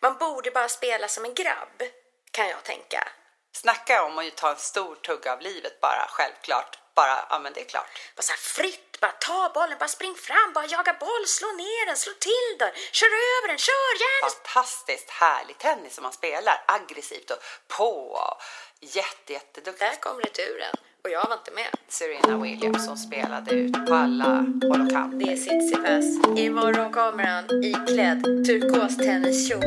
Man borde bara spela som en grabb, kan jag tänka. Snacka om att ta en stor tugga av livet bara, självklart. Bara, ja men det är klart. Bara så här fritt, bara ta bollen, bara spring fram, bara jaga boll, slå ner den, slå till den, kör över den, kör gärna! Fantastiskt härlig tennis som man spelar, aggressivt och på och jätte, jätteduktigt. Där kom returen och jag var inte med. Serena Williams som spelade ut på alla håll och kanter. Det är Tsitsipas. Imorgon kommer han iklädd turkos tenniskjol.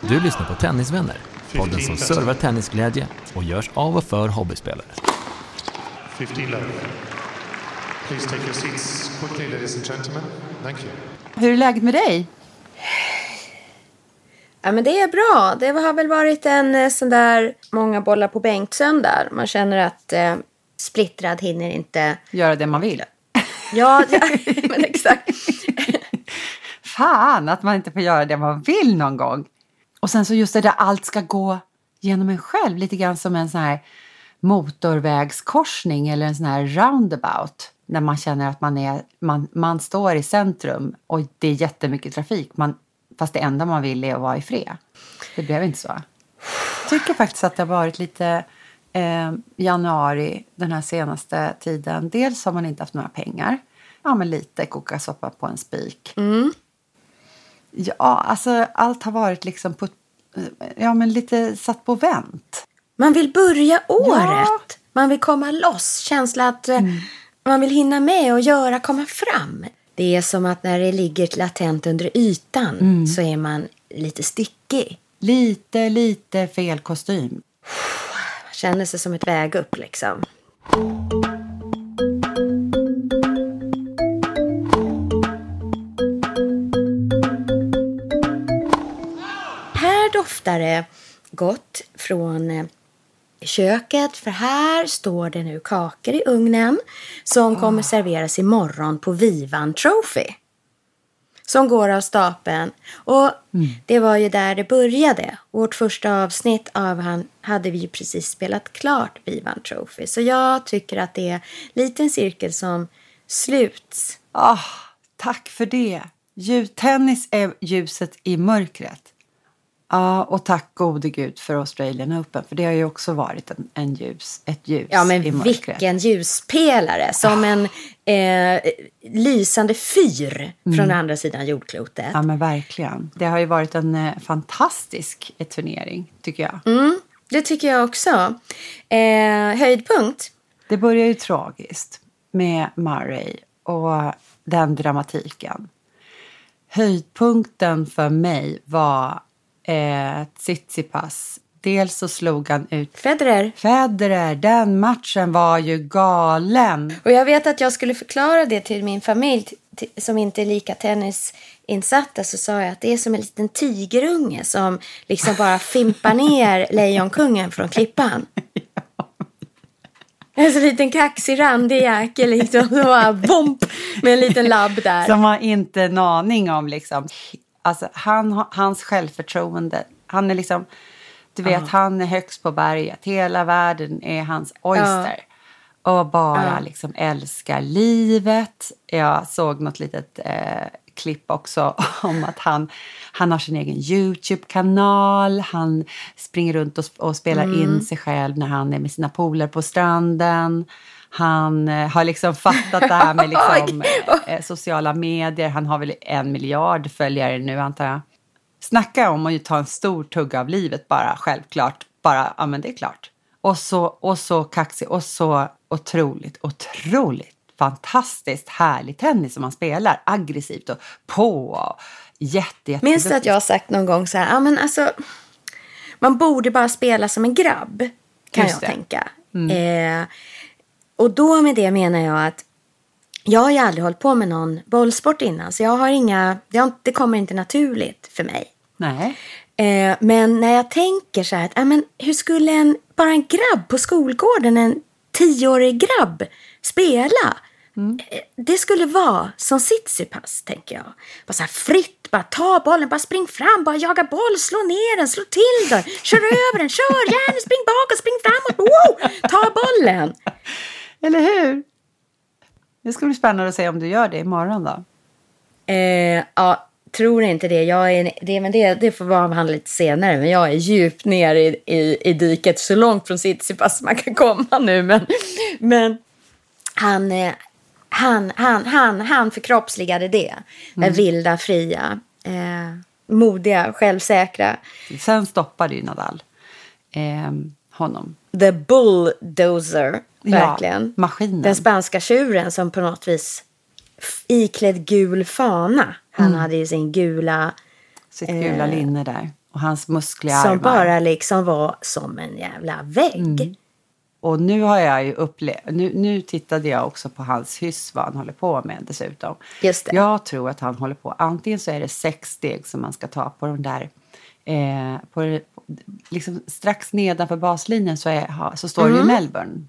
Du lyssnar på Tennisvänner, podden som servar tennisglädje och görs av och för hobbyspelare. 15 love. Please take your seats quickly, ladies and gentlemen. Thank you. Hur är läget med dig? Ja, men det är bra. Det har väl varit en eh, sån där många bollar på bänksöndag. Man känner att eh, splittrad hinner inte... Göra det man vill? Ja, ja men exakt. Fan att man inte får göra det man vill någon gång. Och sen så just det där allt ska gå genom en själv. Lite grann som en sån här motorvägskorsning eller en sån här roundabout. När man känner att man, är, man, man står i centrum och det är jättemycket trafik. Man, fast det enda man vill är att vara i fred. Det blev inte så. Jag tycker faktiskt att det har varit lite eh, januari den här senaste tiden. Dels har man inte haft några pengar. Ja, men lite koka soppa på en spik. Ja, alltså allt har varit liksom på, ja, men lite satt på vänt. Man vill börja året. Man vill komma loss. Känsla att eh, man vill hinna med och göra, komma fram. Det är som att när det ligger latent under ytan så är man lite stickig. Lite, lite fel kostym. Man känner sig som ett väg upp liksom. Här doftar det gott från eh, köket för här står det nu kakor i ugnen som kommer serveras imorgon på Vivan Trophy. Som går av stapeln. Och det var ju där det började. Vårt första avsnitt av han hade vi ju precis spelat klart Vivan Trophy. Så jag tycker att det är en liten cirkel som sluts. Ah, tack för det. Ljus, tennis är ljuset i mörkret. Ja, och tack gode gud för Australian Open. För det har ju också varit en, en ljus, ett ljus Ja i men mörkret. vilken ljuspelare. Som en eh, lysande fyr från andra sidan jordklotet. Ja, men verkligen. Det har ju varit en eh, fantastisk eh, turnering, tycker jag. Det tycker jag också. Eh, höjdpunkt. Det börjar ju tragiskt med Murray och den dramatiken. Höjdpunkten för mig var eh, Tsitsipas. Dels så slog han ut Federer. Federer. Den matchen var ju galen. Och jag vet att jag skulle förklara det till min familj som inte är lika tennisinsatta så sa jag att det är som en liten tigerunge som liksom bara fimpar ner lejonkungen från klippan. En så liten kaxig randig jäkel liksom. Bara bomp med en liten labb där. Som har inte en aning om liksom. Alltså han, hans självförtroende. Han är liksom. Du vet, han är högst på berget. Hela världen är hans oyster. Och bara liksom älskar livet. Jag såg något litet eh, klipp också om att han, han har sin egen YouTube-kanal. Han springer runt och, och spelar in sig själv när han är med sina polare på stranden. Han eh, har liksom fattat det här med liksom, eh, sociala medier. Han har väl en miljard följare nu antar jag. Snacka om att ta en stor tugga av livet bara, självklart. Bara, ja men det är klart. Och så, och så kaxig och så otroligt, otroligt fantastiskt härlig tennis som man spelar. Aggressivt och på och jätte, jätte Minns du att jag har sagt någon gång så här, ja men alltså, man borde bara spela som en grabb, kan Just jag det. tänka. Eh, och då med det menar jag att jag har ju aldrig hållit på med någon bollsport innan. Så jag har inga, det, kommer inte naturligt för mig. Nej. Eh, men när jag tänker så här, att, ja, men hur skulle en, bara en grabb på skolgården, en tioårig grabb, spela? Eh, Det skulle vara som Sitsipas, tänker jag. Bara så här fritt, bara ta bollen, bara spring fram, bara jaga boll, slå ner den, slå till den, kör över den, kör gärna, spring bakåt, spring framåt, wow, ta bollen. Eller hur? Det ska bli spännande att se om du gör det imorgon då. Eh, ja, tror inte det. Jag är, det, men det, det får vara avhandlat lite senare. Men jag är djupt ner i, i, i diket så långt från Tsitsipas man kan komma nu. Men, men han, eh, han, han, han, han förkroppsligade det. Den vilda, fria, eh, modiga, självsäkra. Sen stoppade ju Nadal eh, honom. The bulldozer, verkligen. maskinen. Den spanska tjuren som på något vis iklädd gul fana. Han Mm. hade ju sin gula Sitt gula linne där. Och hans muskliga Eh, Som armar. bara liksom var som en jävla vägg. Mm. Och nu har jag ju upplevt, nu, nu tittade jag också på hans hyss vad han håller på med dessutom. Just det. Jag tror att han håller på, antingen så är det sex steg som man ska ta på de där, eh, på, liksom strax nedanför baslinjen så, är, så står det ju Melbourne.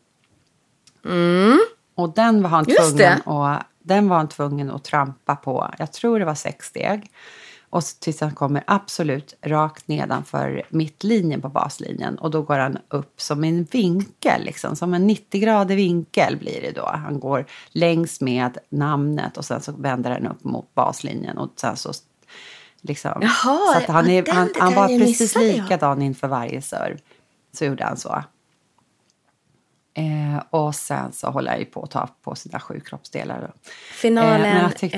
Och den var han Mm. Just tvungen att, den var han tvungen att trampa på, jag tror det var sex steg. Och tills han kommer absolut rakt nedanför mittlinjen på baslinjen. Och då går han upp som en vinkel, liksom, som en 90-gradig vinkel blir det då. Han går längs med namnet och sen så vänder han upp mot baslinjen. Och sen så liksom, Jaha, så att han, är, han, han var precis likadan inför varje serve. Så gjorde han så. Eh, och sen så håller jag ju på att ta på sina sju kroppsdelar. Finalen, Eh, tyckte-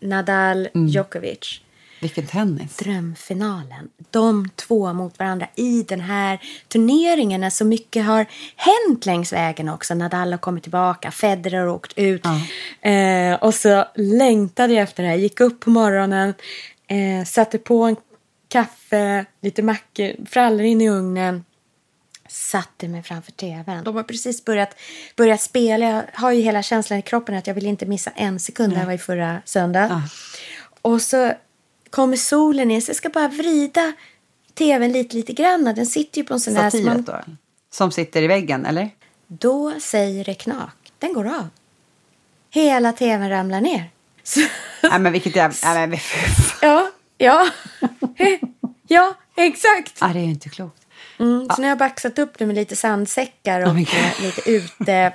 eh, Nadal, Djokovic. Vilken tennis. Drömfinalen. De två mot varandra i den här turneringen när så mycket har hänt längs vägen också. Nadal har kommit tillbaka, Federer har åkt ut. Eh, och så längtade jag efter det här. Gick upp på morgonen, eh, satte på en kaffe, lite mackor, frallor in i ugnen. Satte mig framför tvn. De har precis börjat, börjat spela. Jag har ju hela känslan i kroppen att jag vill inte missa en sekund. Det här var ju förra söndag. Och så kommer solen in så jag ska bara vrida tvn lite, lite grann. Den sitter ju på en sån där... som man- Stativet då? Som sitter i väggen, eller? Då säger det knak. Den går av. Hela tvn ramlar ner. Så, Nej men vilket jävla... Nej, men, ja, ja. ja, exakt. ah, det är ju inte klokt. Mm, så nu har jag baxat upp det med lite sandsäckar och Oh lite ute...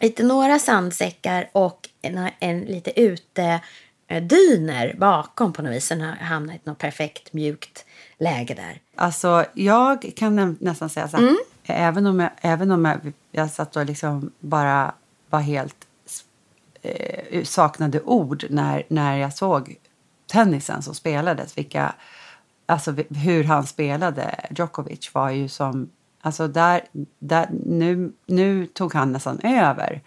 Lite några sandsäckar och en, en lite ute eh, dyner bakom på något vis. Sen har jag hamnat i något perfekt mjukt läge där. Alltså, jag kan nä- nästan säga så här. Mm. Även om, jag, även om jag, jag satt och liksom bara var helt eh, saknade ord när, när jag såg tennisen som spelades. Vilka, alltså hur han spelade, Djokovic, var ju som... Alltså där, där, nu, nu tog han nästan över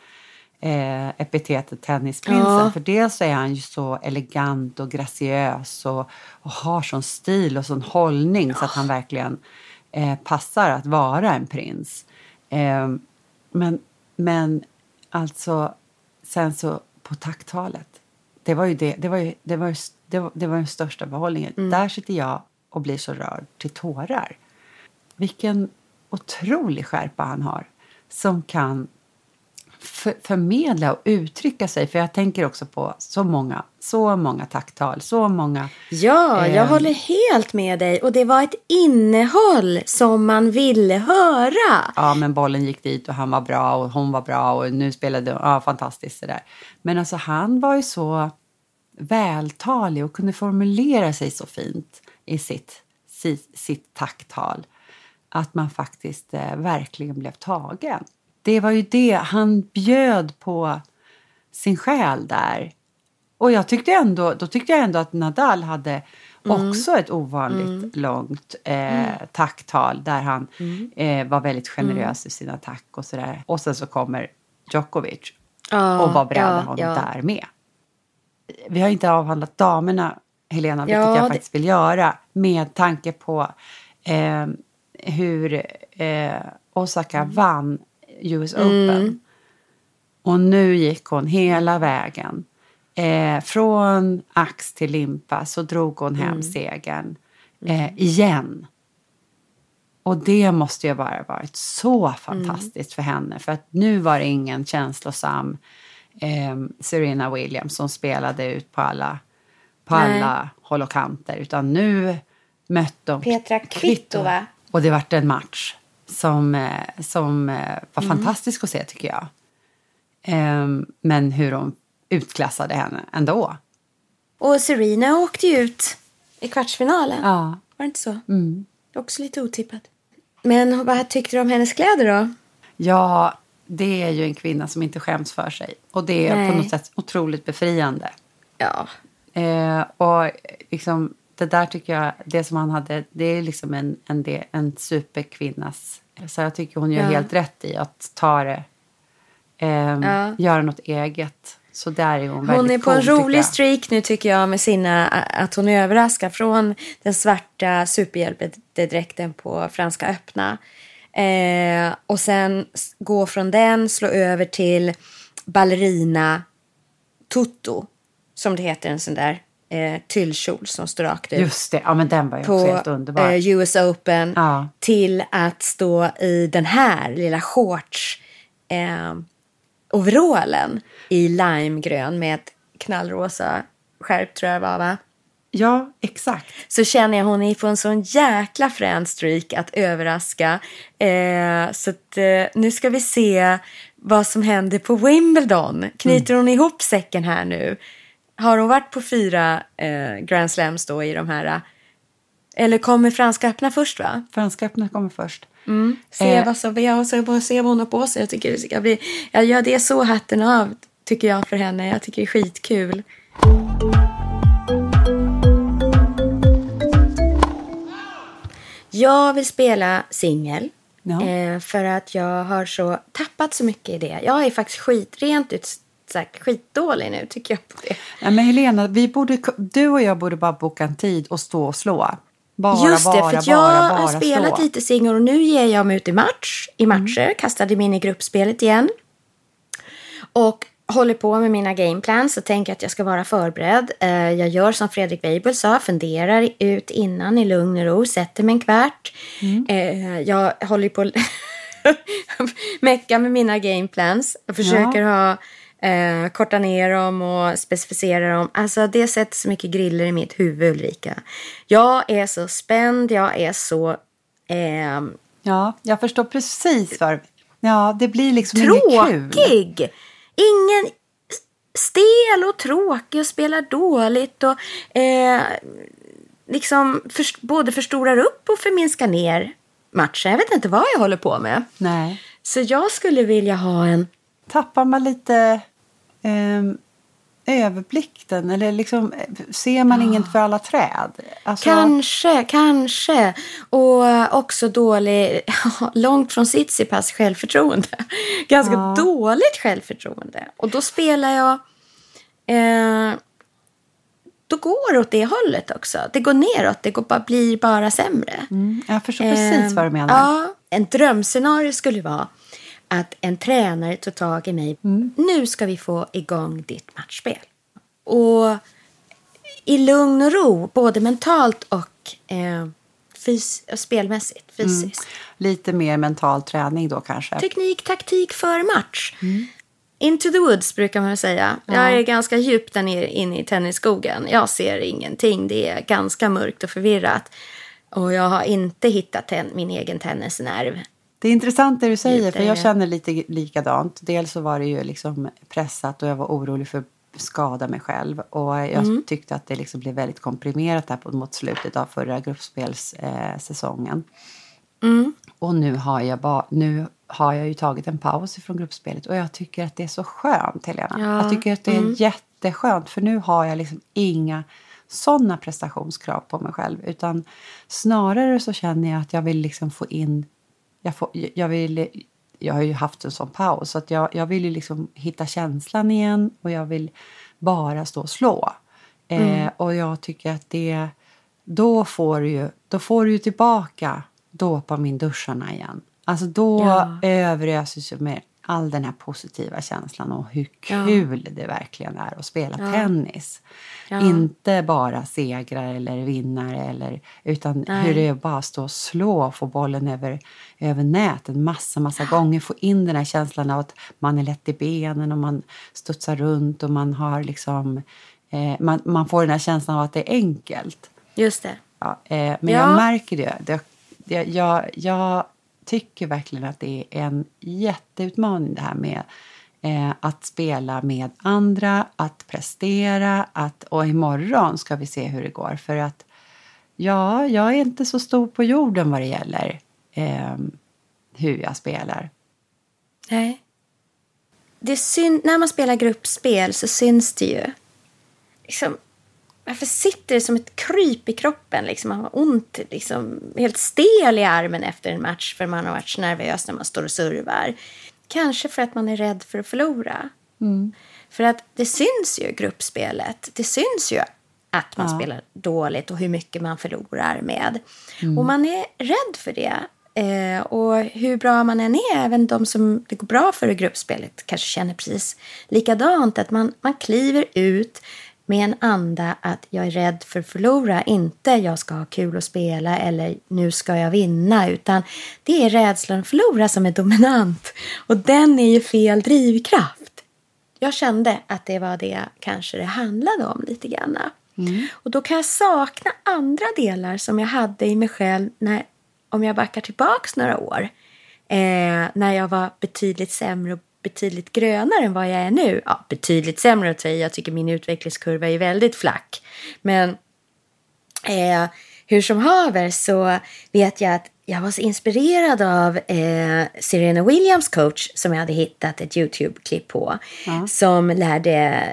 eh, epitetet tennisprinsen. Ja. För dels är han ju så elegant och graciös och, och har sån stil och sån hållning så att han verkligen eh, passar att vara en prins. Eh, men, men alltså, sen så på tacktalet. Det var ju det, det var ju, det var ju, det var, det var den största behållningen. Där sitter jag och blir så rörd till tårar. Vilken otrolig skärpa han har som kan för, förmedla och uttrycka sig. För jag tänker också på så många, så många tacktal, så många... Ja, jag Ehm. håller helt med dig. Och det var ett innehåll som man ville höra. Ja, men bollen gick dit och han var bra och hon var bra och nu spelade ja, fantastiskt sådär. Men alltså han var ju så vältalig och kunde formulera sig så fint i sitt, sitt, sitt tacktal att man faktiskt eh, verkligen blev tagen. Det var ju det, han bjöd på sin själ där. Och jag tyckte ändå, då tyckte jag ändå att Nadal hade också ett ovanligt långt eh, tacktal där han eh, var väldigt generös i sina tack och sådär. Och sen så kommer Djokovic Ja, och var bredvid ja, honom ja. där med. Vi har inte avhandlat damerna, Helena, vilket Ja, jag det- faktiskt vill göra med tanke på eh, hur eh, Osaka vann US Open. Och nu gick hon hela vägen. Eh, från ax till limpa så drog hon hem segern eh, igen. Och det måste ju bara varit så fantastiskt för henne. För att nu var det ingen känslosam eh, Serena Williams som spelade ut på alla, på Nej. alla håll och kanter. Utan nu mötte de Petra Kvitova. Och det vart en match som, eh, som eh, var Mm. fantastisk att se tycker jag. Ehm, men hur de utklassade henne ändå. Och Serena åkte ju ut i kvartsfinalen. Ja. Var det inte så? Mm. Också lite otippat. Men vad tyckte du om hennes kläder då? Ja, det är ju en kvinna som inte skäms för sig. Och det är Nej. på något sätt otroligt befriande. Ja. Eh, och liksom, det där tycker jag, det som han hade, det är liksom en, en, del- en superkvinnas... Så jag tycker hon gör Ja. helt rätt i att ta det, ehm, Ja. göra något eget. Så där är hon, Hon är på cool, en rolig streak nu tycker jag med sina, att hon överraskar från den svarta superhjältedräkten på Franska öppna. Eh, och sen gå från den, slå över till ballerina tutto, som det heter, en sån där eh, tyllkjol som står rakt ut. Just det, ja men den var ju också helt underbar. eh, US Open Ja. till att stå i den här lilla shorts eh, overallen i limegrön med ett knallrosa skärp tror jag det var va? Ja, exakt. Så känner jag hon är på en sån jäkla frän streak att överraska. Eh, så att, eh, nu ska vi se vad som händer på Wimbledon. Knyter hon ihop säcken här nu? Har hon varit på fyra eh, Grand Slams då i de här? eh, Eller kommer Franska öppna först va? Franska öppna kommer först. Se Eh. vad, som, jag bara se vad hon har på sig. Jag tycker det ska bli, jag gör det så hatten av tycker jag för henne. Jag tycker det är skitkul. Jag vill spela singel. Ja. Eh, för att jag har så tappat så mycket i det. Jag är faktiskt skit, rent ut sagt skitdålig nu tycker jag på det. Ja, men Helena, vi borde, du och jag borde bara boka en tid och stå och slå. Bara, Just det, bara, för att bara, jag bara har spelat slå. lite singel och nu ger jag mig ut i match, i matcher, kastade mig in i gruppspelet igen. Och håller på med mina gameplans och tänker att jag ska vara förberedd. Eh, jag gör som Fredrik Weibel sa, funderar ut innan i lugn och ro, sätter mig en kvart. Eh, jag håller på mecka med mina gameplans. Jag försöker ha eh, korta ner dem och specificera dem. Alltså det sätter så mycket griller i mitt huvud Ulrika. Jag är så spänd, jag är så ehm, Ja, jag förstår precis vad Ja, det blir liksom inget kul. tråkig. Ingen stel och tråkig och spelar dåligt och eh, liksom förs- både förstorar upp och förminskar ner matchen. Jag vet inte vad jag håller på med. Nej. Så jag skulle vilja ha en... Tappar man lite ehm, överblicken? Eller liksom, eh, ser man inget för alla träd? Alltså, Kanske, kanske. Och eh, också dålig, långt från Tsitsipas självförtroende. Ganska Ja. dåligt självförtroende. Och då spelar jag... Eh, då går det åt det hållet också. Det går neråt, det går bara, blir bara sämre. Mm, jag förstår precis Ehm, vad du menar. Ja, en drömscenario skulle vara att en tränare tog tag i mig. Mm. Nu ska vi få igång ditt matchspel. Och i lugn och ro, både mentalt och eh, fys- spelmässigt, Mm. fysiskt. Lite mer mental träning då kanske. Teknik, taktik för match. Into the woods brukar man säga. Jag är ganska djupt där nere inne i tennisskogen. Jag ser ingenting. Det är ganska mörkt och förvirrat. Och jag har inte hittat min egen tennisnerv. Det är intressant det du säger, Lite. för jag känner lite likadant. Dels så var det ju liksom pressat och jag var orolig för att skada mig själv. Och jag Mm. tyckte att det liksom blev väldigt komprimerat på, mot slutet av förra gruppspelssäsongen. Eh, säsongen. Mm. Och nu har, jag ba, nu har jag ju tagit en paus ifrån gruppspelet och jag tycker att det är så skönt, Helena. Ja, Jag tycker att det är mm. jätteskönt för nu har jag liksom inga sådana prestationskrav på mig själv. Utan snarare så känner jag att jag vill liksom få in... Jag, får, jag, vill, jag har ju haft en sån paus så att jag, jag vill ju liksom hitta känslan igen och jag vill bara stå och slå. Eh, och jag tycker att det... Då får du ju, då får du ju tillbaka dopaminduscharna igen. Alltså då Ja. överöses jag med all den här positiva känslan och hur kul det verkligen är att spela tennis. Ja. Inte bara segrar eller vinnare, eller, utan Nej. hur det är bara att stå och slå och få bollen över, över nät en massa, massa gånger. Få in den här känslan av att man är lätt i benen och man studsar runt och man har liksom... Eh, man, man får den här känslan av att det är enkelt. Just det. Ja, eh, men Ja. jag märker det. det, det jag, jag tycker verkligen att det är en jätteutmaning det här med eh, att spela med andra, att prestera. Att, och imorgon ska vi se hur det går. För att ja, jag är inte så stor på jorden vad det gäller eh, hur jag spelar. Nej. Det syn- när man spelar gruppspel så syns det ju. Liksom, varför sitter det som ett kryp i kroppen? Liksom, man har ont, liksom, helt stel i armen efter en match för man har varit så nervös när man står och servar. Kanske för att man är rädd för att förlora. För att det syns ju, gruppspelet. Det syns ju att man spelar dåligt och hur mycket man förlorar med. Och man är rädd för det. Eh, och hur bra man än är, även de som det går bra för i gruppspelet kanske känner precis likadant. Att man, man kliver ut med en anda att jag är rädd för att förlora. Inte jag ska ha kul att spela eller nu ska jag vinna. Utan det är rädslan att förlora som är dominant. Och den är ju fel drivkraft. Jag kände att det var det kanske det handlade om lite grann. Och då kan jag sakna andra delar som jag hade i mig själv när, om jag backar tillbaks några år. Eh, när jag var betydligt sämre och betydligt grönare än vad jag är nu. Ja, betydligt sämre att säga. Jag tycker min utvecklingskurva är väldigt flack. Men Eh, hur som haver så vet jag att jag var så inspirerad av eh, Serena Williams coach som jag hade hittat ett YouTube-klipp på. Som lärde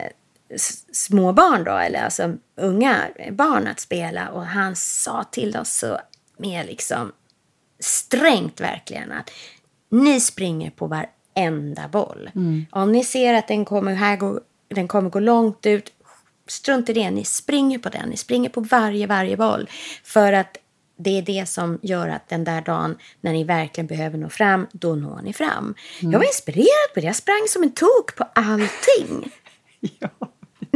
små barn då, eller alltså unga barn att spela. Och han sa till oss så med liksom strängt verkligen att ni springer på varenda boll. Om ni ser att den kommer, här gå, den kommer gå långt ut, strunt i det. Ni springer på den. Ni springer på varje, varje boll. För att det är det som gör att den där dagen när ni verkligen behöver nå fram, då når ni fram. Jag var inspirerad på det. Jag sprang som en tok på allting.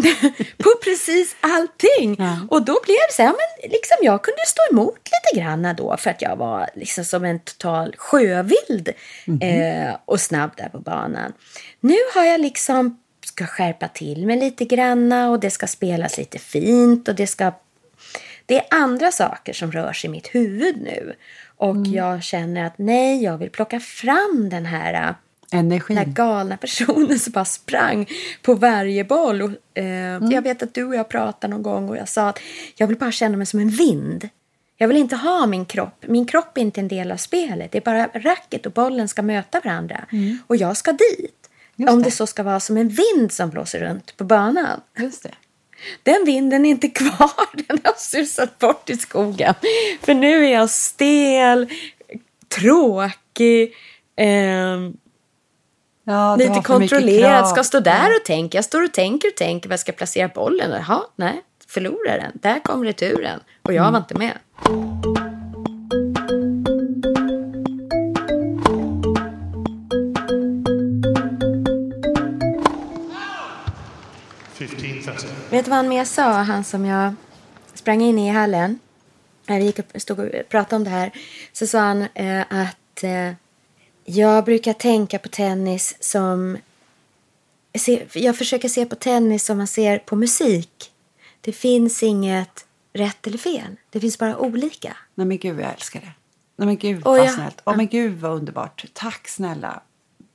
på precis allting. Och då blev det så här, men liksom jag kunde stå emot lite grann då för att jag var liksom som en total sjövild eh, och snabb där på banan. Nu har jag liksom ska skärpa till mig lite granna och det ska spelas lite fint och det ska det är andra saker som rör sig i mitt huvud nu. Och jag känner att nej, jag vill plocka fram den här Energin. den här galna personen som bara sprang på varje boll. Och, eh, Jag vet att du och jag pratade någon gång och jag sa att jag vill bara känna mig som en vind. Jag vill inte ha min kropp. Min kropp är inte en del av spelet. Det är bara racket och bollen ska möta varandra. Och jag ska dit. Just om det. det så ska vara som en vind som blåser runt på banan. Just det. Den vinden är inte kvar. Den har susat bort i skogen. För nu är jag stel, tråkig, ehm, Ja, lite krav. Ska stå där och tänka. Jag står och tänker och tänker var jag ska placera bollen. Jaha, nej, förlorar den. Där kom returen. Och jag var inte med. 15-30. Vet du vad han mer sa? Han som jag sprang in i i hallen. När vi gick upp, stod och pratade om det här. Så sa han eh, att eh, jag brukar tänka på tennis som... Jag försöker se på tennis som man ser på musik. Det finns inget rätt eller fel. Det finns bara olika. Nej men gud, jag älskar det. Nej men gud, Åh, vad ja. snällt. Åh men gud, vad underbart. Tack snälla.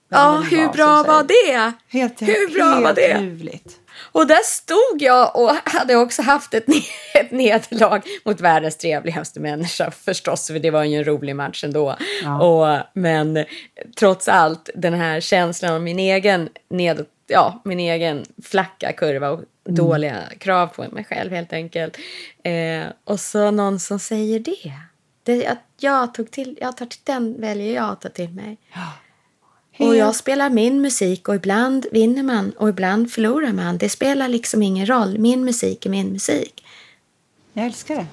Ja, hur bra var det? Helt, hur bra helt var det? ljuvligt. Och där stod jag och hade också haft ett, ett nederlag mot världens trevligaste människa förstås, för det var ju en rolig match ändå. Och, men trots allt, den här känslan av min egen nedåt, ja, min egen flacka kurva och dåliga krav på mig själv helt enkelt. Eh, och så någon som säger det. det att jag, tog till, jag tar till den väljer jag att ta till mig. Och jag spelar min musik och ibland vinner man och ibland förlorar man. Det spelar liksom ingen roll. Min musik är min musik. Jag älskar det.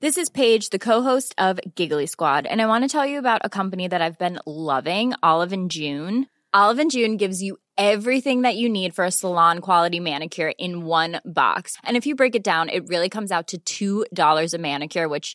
This is Paige, the co-host of Giggly Squad, and I want to tell you about a company that I've been loving, Olive and June. Olive and June gives you everything that you need for a salon quality manicure in one box. And if you break it down, it really comes out to $2 a manicure, which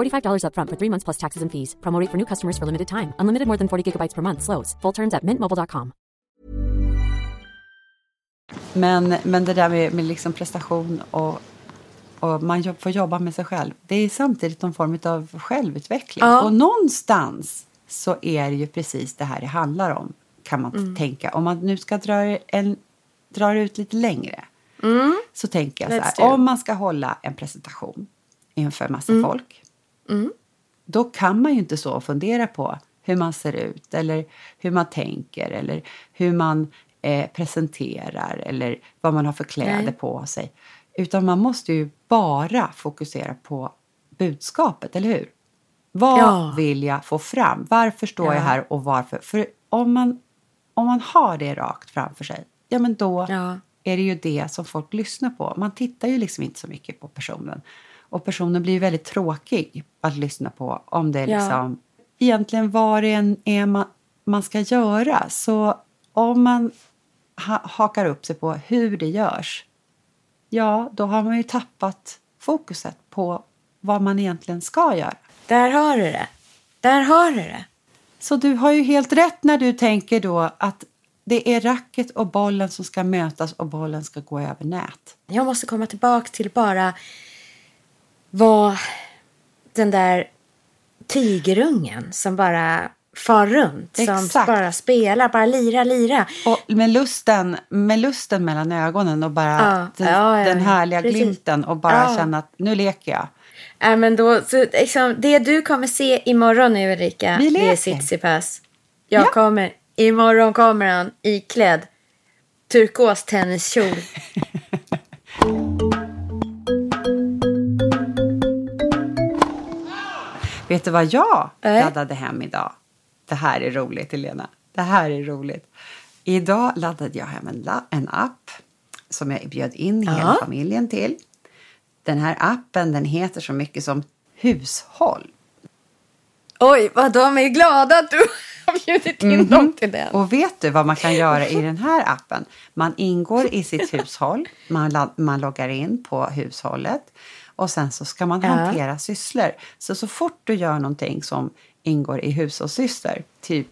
$45 upfront for three months plus taxes and fees. Promo for new customers for limited time. Unlimited more than 40 gigabytes per month. Slows. Full terms at mintmobile.com. Men, men det där med, med liksom prestation och, och man jobb, får jobba med sig själv. Det är samtidigt någon form av självutveckling. Ja. Och någonstans så är det ju precis det här det handlar om. Kan man tänka. Om man nu ska dra, en, dra ut lite längre. Så tänker jag så Let's här. do it. Om man ska hålla en presentation inför massa folk. Då kan man ju inte så fundera på hur man ser ut eller hur man tänker eller hur man eh, presenterar eller vad man har för kläder Nej. på sig. Utan man måste ju bara fokusera på budskapet, eller hur? Vad Ja. vill jag få fram? Varför står Ja. jag här och varför? För om man, om man har det rakt framför sig, ja men då Ja. är det ju det som folk lyssnar på. Man tittar ju liksom inte så mycket på personen. Och personen blir väldigt tråkig att lyssna på om det är Ja. liksom egentligen vad det än är man, man ska göra. Så om man ha, hakar upp sig på hur det görs, ja, då har man ju tappat fokuset på vad man egentligen ska göra. Där har du det. Där har du det. Så du har ju helt rätt när du tänker då att det är racket och bollen som ska mötas och bollen ska gå över nät. Jag måste komma tillbaka till bara vad den där tigerungen som bara far runt. Som Exakt. bara spelar, bara lira, lira. Och med lusten, med lusten mellan ögonen och bara Ja, den, ja, ja, den härliga Precis. glimten och bara känna att nu leker jag. Äh, men då, så, liksom, det du kommer se imorgon nu Ulrika, Vi det är leker. Tsitsipas. Jag Ja. kommer, imorgon kommer han iklädd turkos tenniskjol. Vet du vad jag Nej. laddade hem idag? Det här är roligt, Helena. Det här är roligt. Idag laddade jag hem en, en app som jag bjöd in Ja. hela familjen till. Den här appen den heter så mycket som Hushåll. Oj, vad de är glada att du har bjudit in dem till den. Och vet du vad man kan göra i den här appen? Man ingår i sitt hushåll, man, man loggar in på hushållet och sen så ska man Ja. hantera sysslor. Så så fort du gör någonting som ingår i hushållssysslor, typ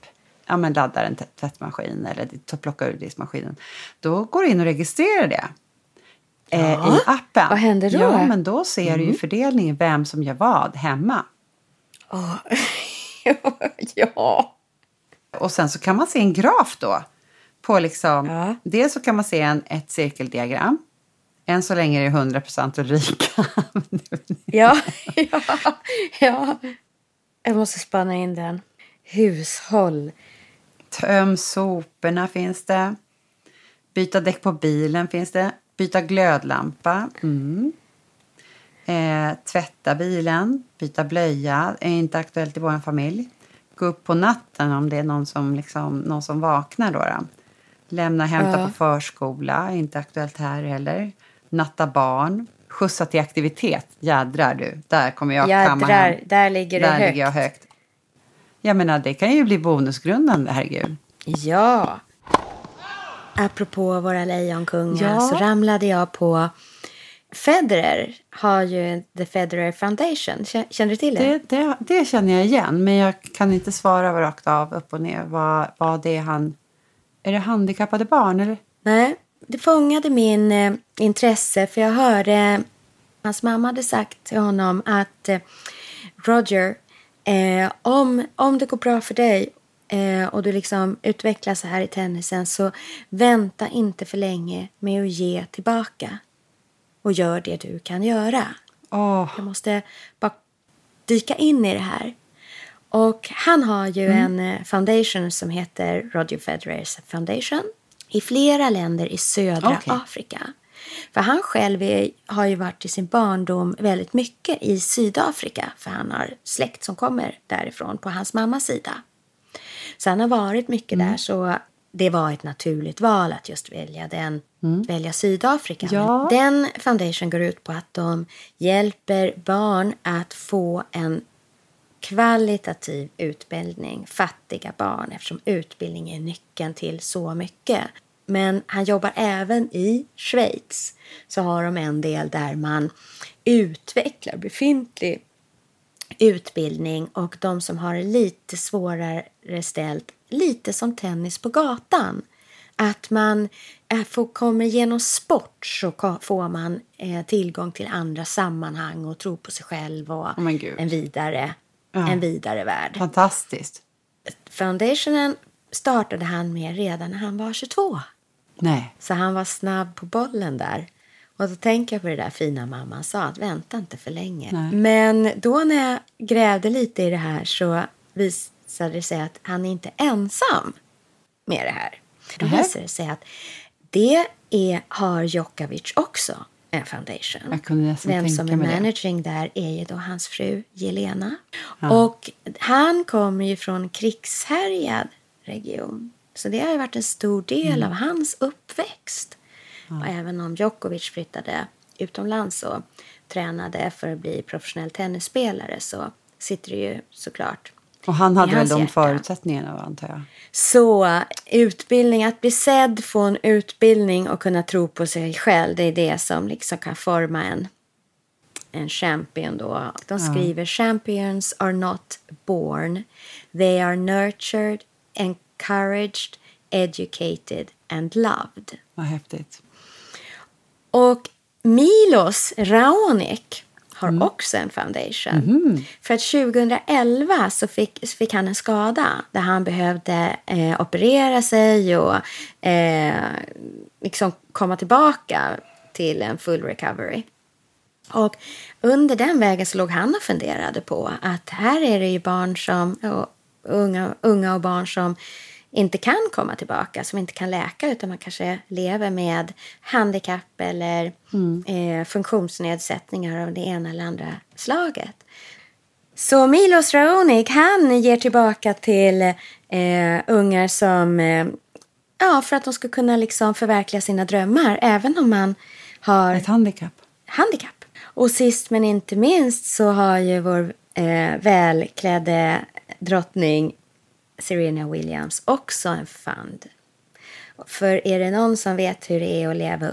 ja, men laddar en tvätt- tvättmaskin eller ta- plocka ur diskmaskinen, då går du in och registrerar det. Eh, Ja. I appen. Vad händer då? Ja, men då ser du ju fördelningen, vem som gör vad hemma. ja. Och sen så kan man se en graf då. På liksom, Ja. Dels så kan man se en, ett cirkeldiagram. Än så länge är det 100% Ulrika. Ja, ja, ja. Jag måste spana in den. Hushåll. Töm soporna finns det. Byta däck på bilen finns det. Byta glödlampa. Mm. Eh, tvätta bilen. Byta blöja. Är inte aktuellt i vår familj. Gå upp på natten om det är någon som, liksom, någon som vaknar. Då, då. Lämna hämta Ja. på förskola. Inte aktuellt här heller. Natta barn. Skjutsa till aktivitet. Jädrar du. Där kommer jag kamma hem. Jädrar, där ligger det Där högt. ligger jag högt. Jag menar, det kan ju bli bonusgrundande, herregud. Ja. Apropå våra lejonkungar Ja. så ramlade jag på Federer har ju The Federer Foundation. Kä- Känner du till det? Det, det, det känner jag igen, men jag kan inte svara rakt av upp och ner vad, vad det är han... Är det handikappade barn eller? Nej, det fångade min eh, intresse för jag hörde hans mamma hade sagt till honom att eh, Roger, eh, om, om det går bra för dig eh, och du liksom utvecklas så här i tennisen så vänta inte för länge med att ge tillbaka. Och gör det du kan göra. Åh, Jag måste bara dyka in i det här. Och han har ju en eh, foundation som heter Roger Federers Foundation i flera länder i södra Okej. Afrika. För han själv är, har ju varit i sin barndom väldigt mycket i Sydafrika för han har släkt som kommer därifrån på hans mammas sida. Så han har varit mycket där så det var ett naturligt val att just välja den, välja Sydafrika. Ja. Den foundation går ut på att de hjälper barn att få en kvalitativ utbildning, fattiga barn eftersom utbildning är nyckeln till så mycket. Men han jobbar även i Schweiz. Så har de en del där man utvecklar befintlig utbildning och de som har det lite svårare ställt, lite som tennis på gatan. Att man eh, får, kommer genom sport så får man eh, tillgång till andra sammanhang och tro på sig själv och Oh, en, vidare, Ja. en vidare värld. fantastiskt. Foundationen startade han med redan när han var 22. Nej. Så han var snabb på bollen där. Och då tänker jag på det där fina mamman sa, att vänta inte för länge. Nej. Men då när jag grävde lite i det här så visade det sig att han är inte ensam med det här. Då visade det sig att det är, har Djokovic också, en foundation. Kunde nästan Vem som är mig det. managing där är ju då hans fru Jelena. Och han kommer ju från krigshärjad region. Så det har ju varit en stor del Mm. av hans uppväxt. Och även om Djokovic flyttade utomlands och tränade för att bli professionell tennisspelare så sitter det ju såklart Och han hade väl de hjärta. förutsättningarna, antar jag. Så utbildning, att bli sedd, få en utbildning och kunna tro på sig själv, det är det som liksom kan forma en, en champion då. De skriver champions are not born, they are nurtured, encouraged, educated and loved. Vad häftigt. Och Milos Raonic har också en foundation. För att 2011 så fick, så fick han en skada där han behövde eh, operera sig och eh, liksom komma tillbaka till en full recovery. Och under den vägen så låg han och funderade på att här är det ju barn som, och unga, unga och barn som inte kan komma tillbaka, som inte kan läka utan man kanske lever med handikapp eller eh, funktionsnedsättningar av det ena eller andra slaget. Så Milos Raonic, han ger tillbaka till eh, ungar som, eh, ja, för att de ska kunna liksom förverkliga sina drömmar, även om man har Ett handikapp. handikapp. Och sist men inte minst så har ju vår eh, välklädde drottning Serena Williams också en fund. För är det någon som vet hur det är att leva,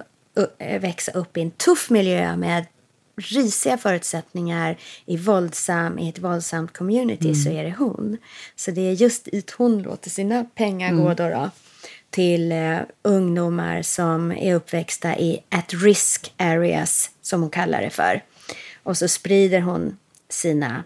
växa upp i en tuff miljö med risiga förutsättningar i, våldsam, i ett våldsamt community så är det hon. Så det är just dit hon låter sina pengar gå då, då till eh, ungdomar som är uppväxta i at risk areas som hon kallar det för. Och så sprider hon sina,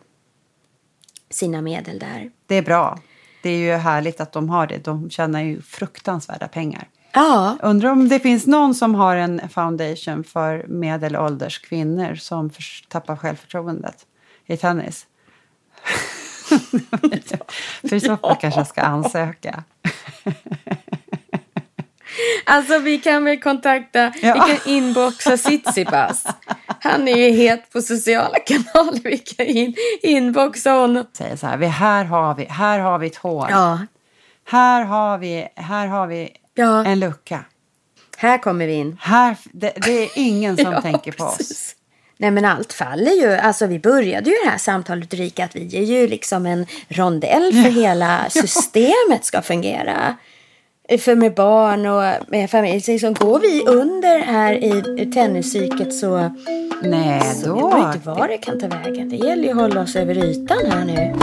sina medel där. Det är bra. Det är ju härligt att de har det. De tjänar ju fruktansvärda pengar. Ja, Undrar om det finns någon som har en foundation för medelålders kvinnor som tappar självförtroendet i tennis. för i så fall kanske jag ska ansöka. alltså vi kan väl kontakta, Ja. vi kan inboxa Tsitsipas. Han är ju het på sociala kanaler, vi kan in, inboxa honom. Säger så här, vi, här, har vi, här har vi ett hål. Ja, Här har vi, här har vi Ja. en lucka. här kommer vi in. Här, det, det är ingen som Ja, tänker på oss. precis. Nej men allt faller ju. Alltså vi började ju det här samtalet Ulrika att vi är ju liksom en rondell för hela systemet ska fungera. För med barn och med familj. Så liksom, går vi under här i tennispsyket så, Nej, så då... vet man inte var det kan ta vägen. Det gäller ju att hålla oss över ytan här nu.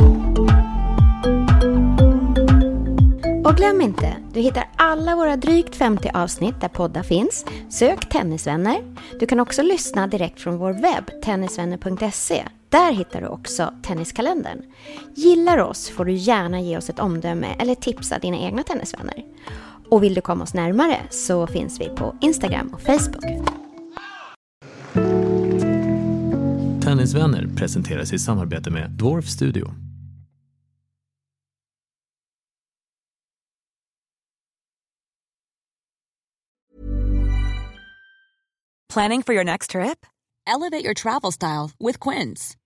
Och glöm inte, du hittar alla våra drygt 50 avsnitt där poddar finns. Sök Tennisvänner. Du kan också lyssna direkt från vår webb, tennisvänner.se. Där hittar du också Tenniskalendern. Gillar oss får du gärna ge oss ett omdöme eller tipsa dina egna tennisvänner. Och vill du komma oss närmare så finns vi på Instagram och Facebook. Tennisvänner presenteras i samarbete med Dwarf Studio. Planning for your next trip? Elevate your travel style with Quince.